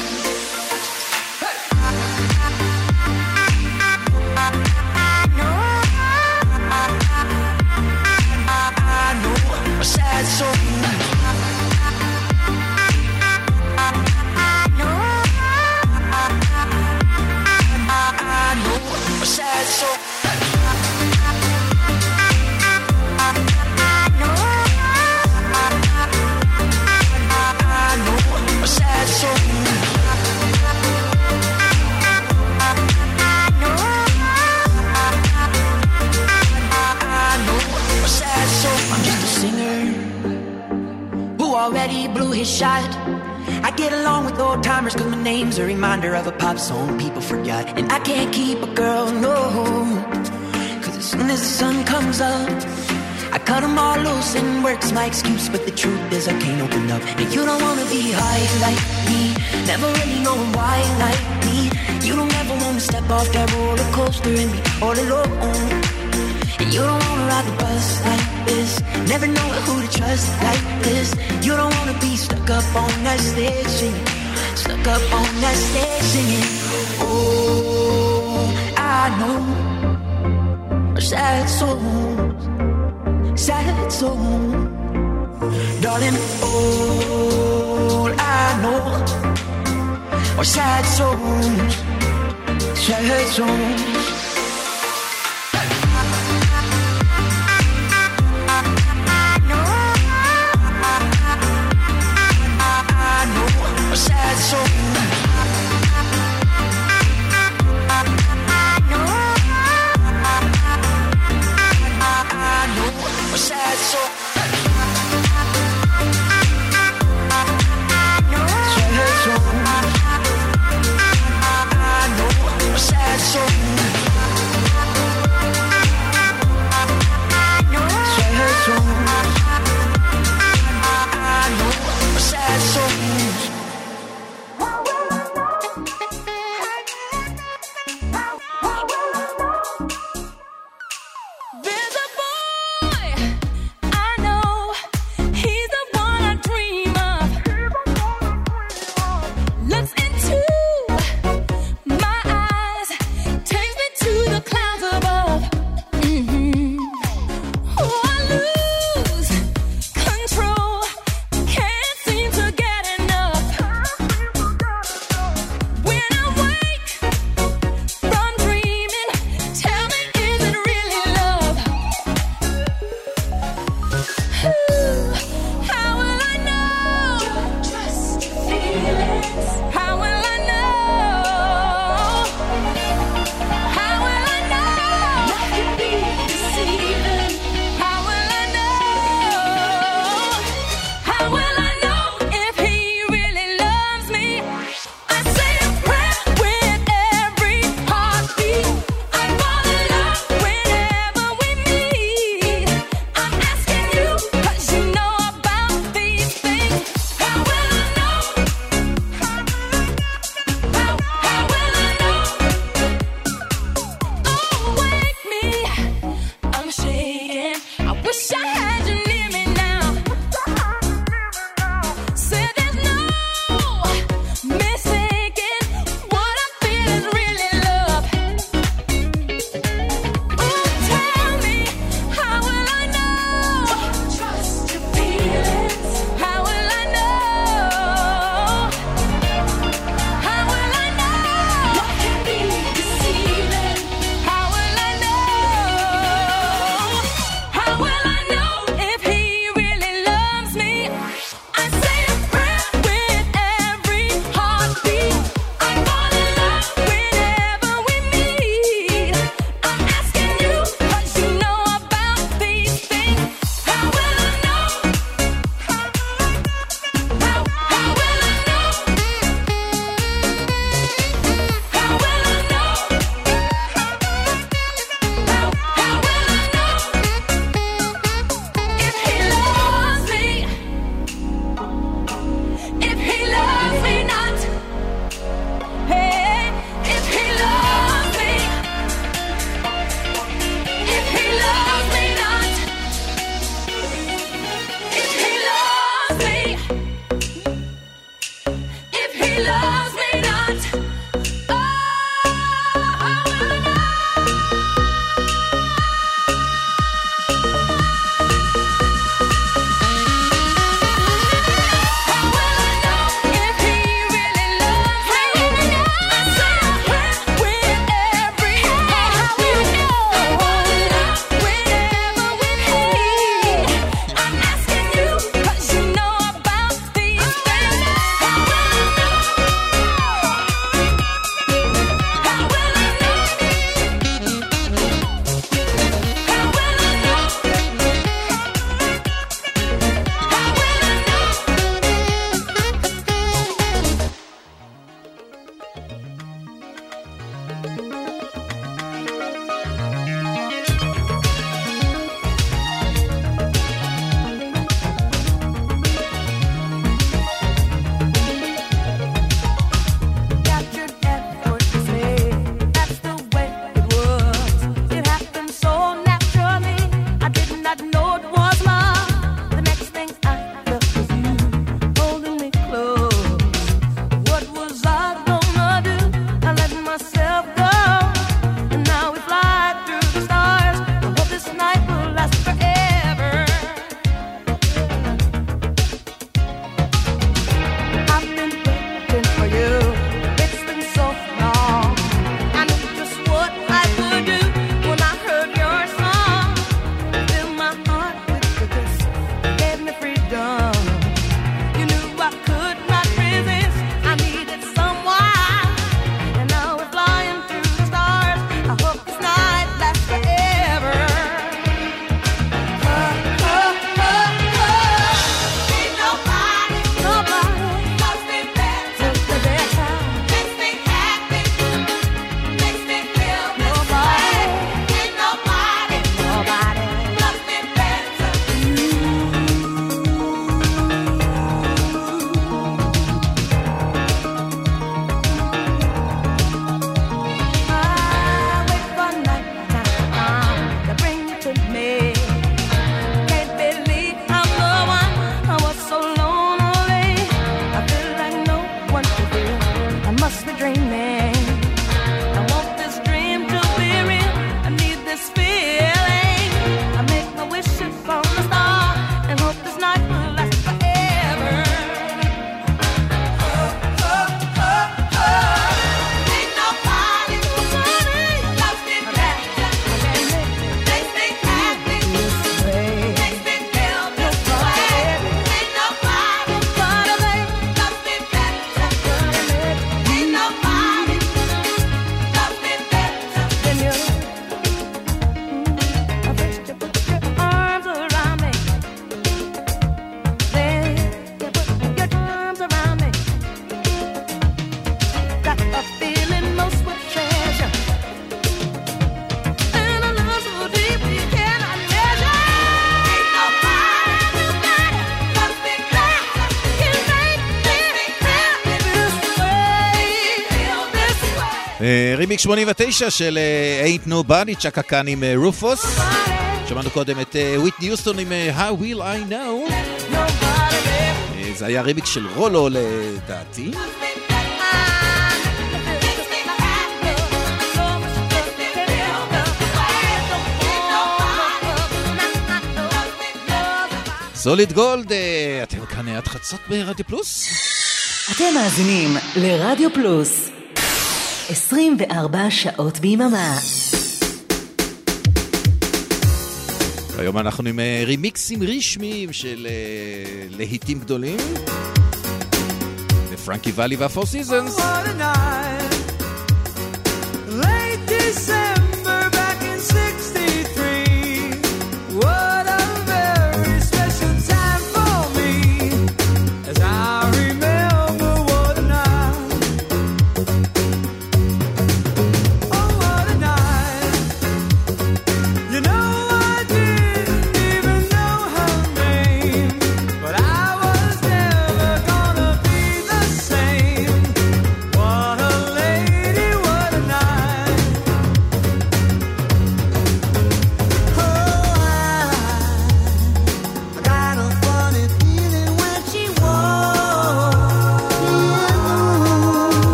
Already blew his shot. I get along with old timers cause my name's a reminder of a pop song people forgot. And I can't keep a girl, no. Cause as soon as the sun comes up, I cut them all loose and work's my excuse. But the truth is, I can't open up. And you don't wanna be high like me, never really knowing why like me. You don't ever wanna step off that roller coaster and be all alone. And you don't wanna ride the bus like this. Never know who to trust like this. You don't wanna be stuck up on that stage singing. Stuck up on that stage singing. Oh, I know. Sad soul. Sad soul. Darling, all I know are sad souls. Sad souls. רימיק 89 של אינט נו בני, צ'קה כאן עם אה, רופוס. שמענו קודם את אה, וויט יוסטון עם אה, How Will I Know. זה היה רימיק של רולו לדעתי. סוליד גולד, אתם כאן עד חצות ברדיו פלוס? אתם מאזינים לרדיו פלוס. 24 שעות ביממה. היום אנחנו עם אה, רימיקסים רשמיים של אה, להיטים גדולים. פרנקי ואלי והפור סיזנס.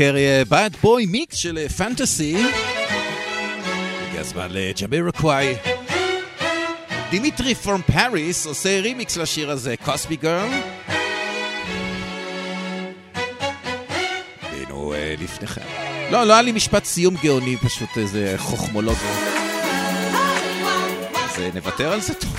קרי, אה, bad boy mix של אה, Fantasy. הגיע הזמן לג'מירוקוואי. דימיטרי פרום פאריס עושה רימיקס לשיר הזה, Cosmic Girl. הנה אה, לפניכם. לא, לא היה לי משפט סיום גאוני, פשוט איזה חוכמולוג. אז נוותר על זה? טוב,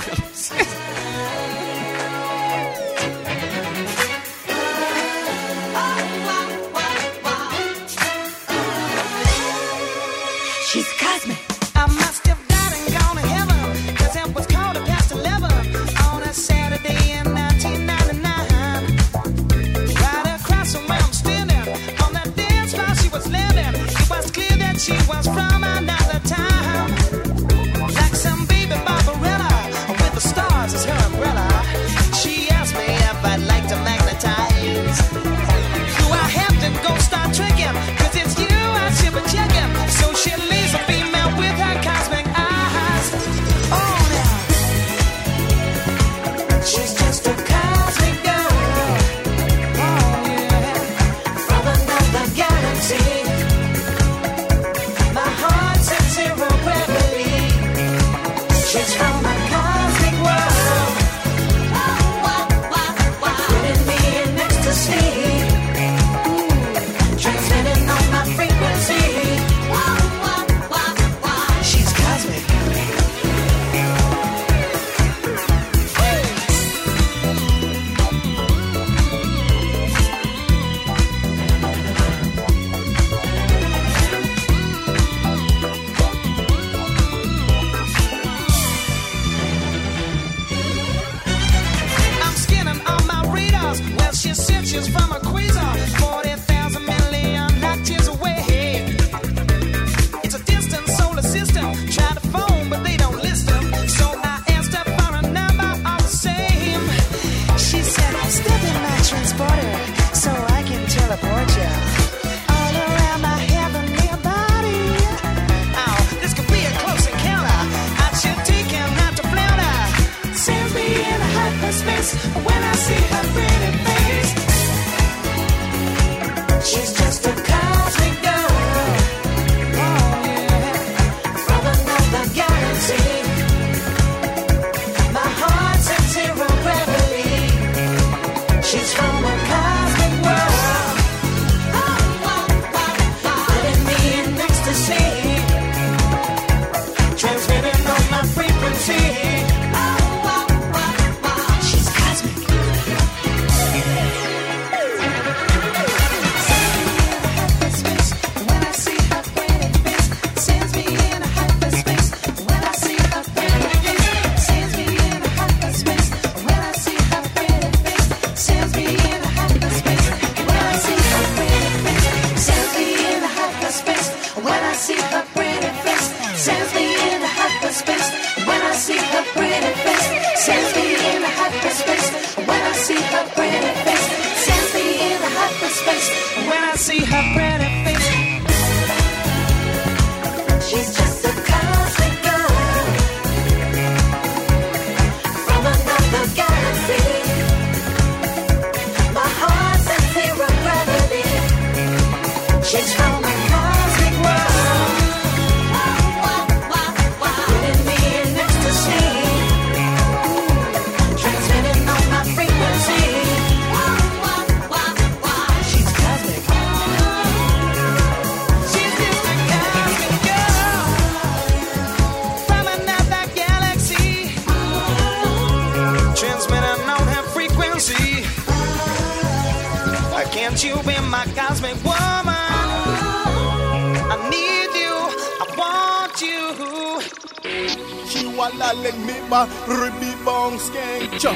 Let me ba ribi bong skeng cha.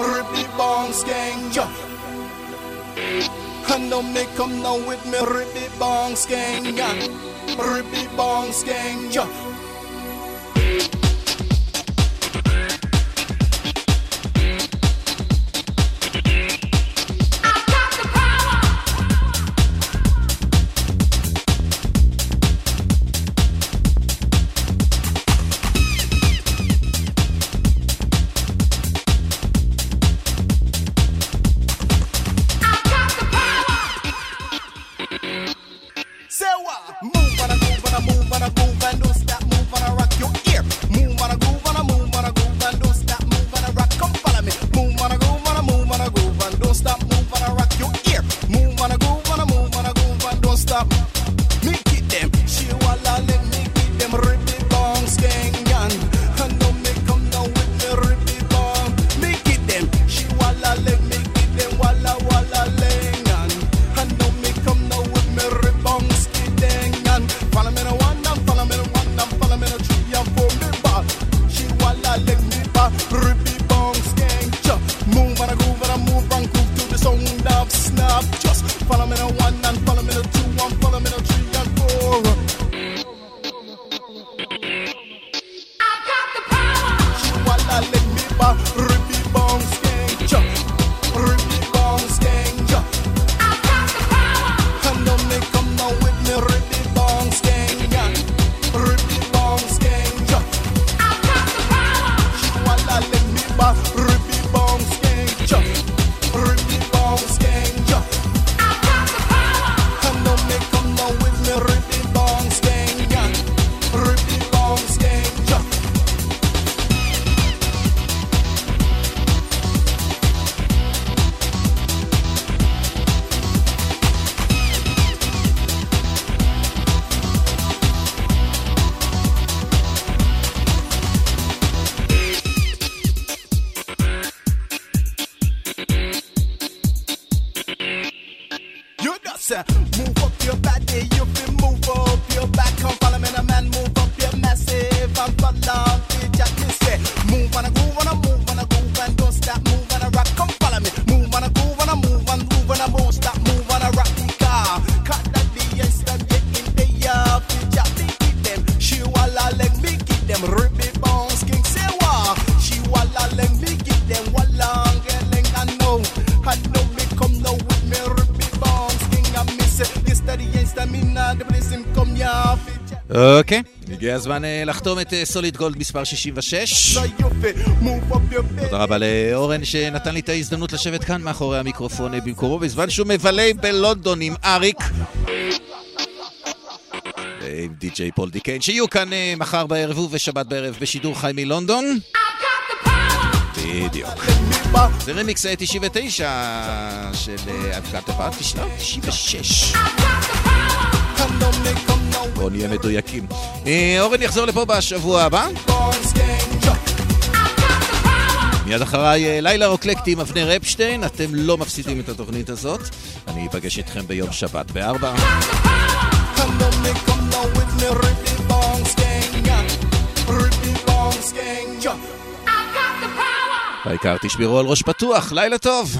Ribi bong skeng cha. I know me come now with me, bong skeng ribi bong skeng הזמן אה, לחתום את אה, סוליד גולד מספר 66. תודה רבה לאורן שנתן לי את ההזדמנות לשבת כאן מאחורי המיקרופון אה, במקומו, בזמן שהוא מבלה בלונדון עם אריק. ועם די.ג'יי פול דיקיין, שיהיו כאן מחר בערב ובשבת בערב בשידור חי מלונדון. בדיוק. זה רמיקס אה, 99 של אבקת הפעם, תשלם 96. בואו נהיה מדויקים. אה, אורן יחזור לפה בשבוע הבא. מיד אחריי אה, לילה רוקלקטי עם אבנר אפשטיין, אתם לא מפסידים את התוכנית הזאת. אני אפגש איתכם ביום שבת בארבע. העיקר תשמרו על ראש פתוח, לילה טוב.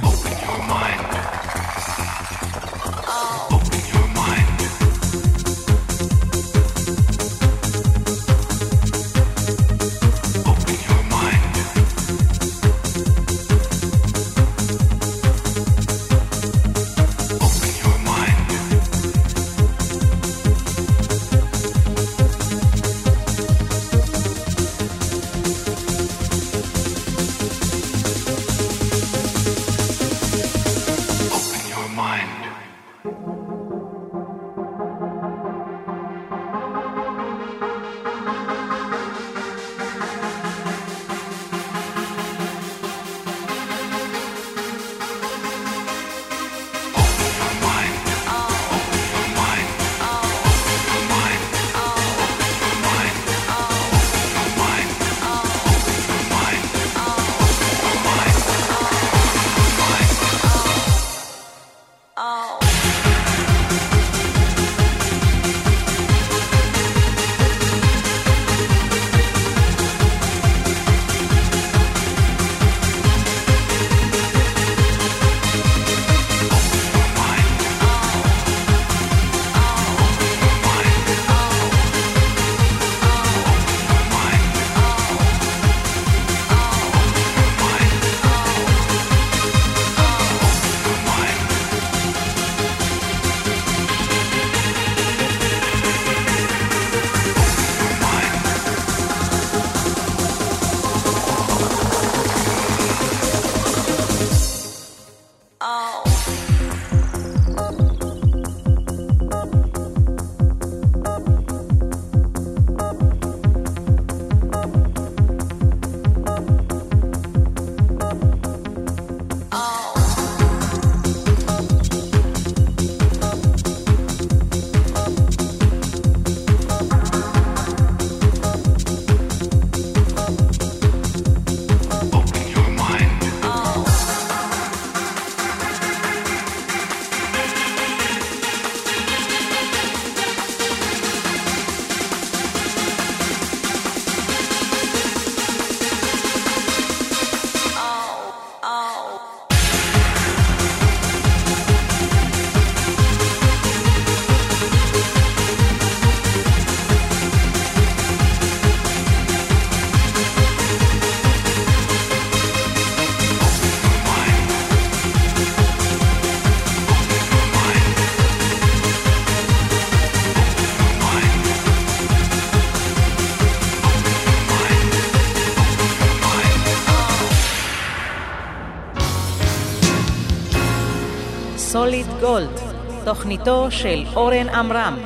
סוליד גולד, תוכניתו של אורן עמרם.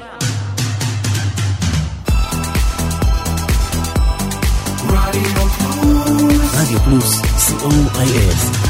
רדיו פלוס, co.il